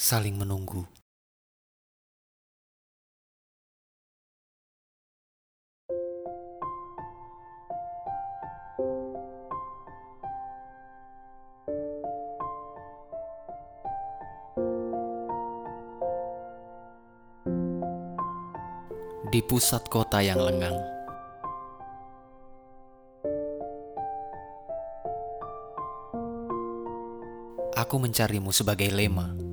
saling menunggu. Di pusat kota yang lengang, aku mencarimu sebagai lema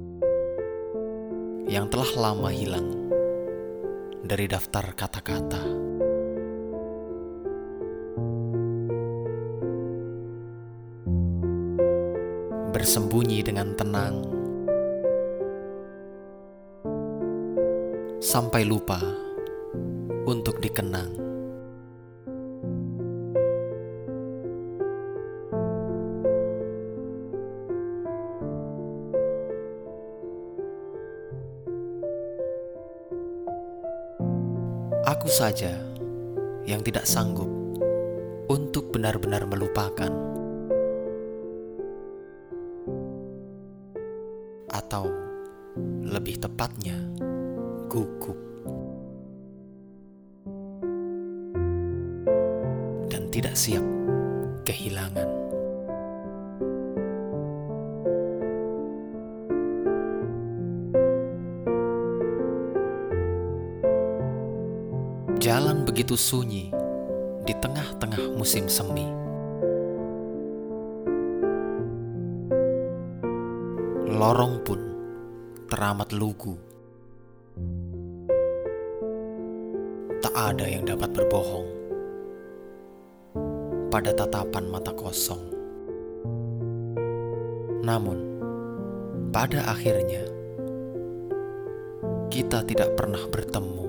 yang telah lama hilang dari daftar kata-kata. Bersembunyi dengan tenang sampai lupa untuk dikenang. Aku saja yang tidak sanggup untuk benar-benar melupakan, atau lebih tepatnya, gugup dan tidak siap kehilangan. Jalan begitu sunyi di tengah-tengah musim semi. Lorong pun teramat lugu. Tak ada yang dapat berbohong pada tatapan mata kosong. Namun, pada akhirnya kita tidak pernah bertemu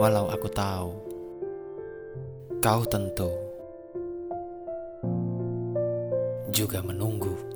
walau aku tahu kau tentu juga menunggu.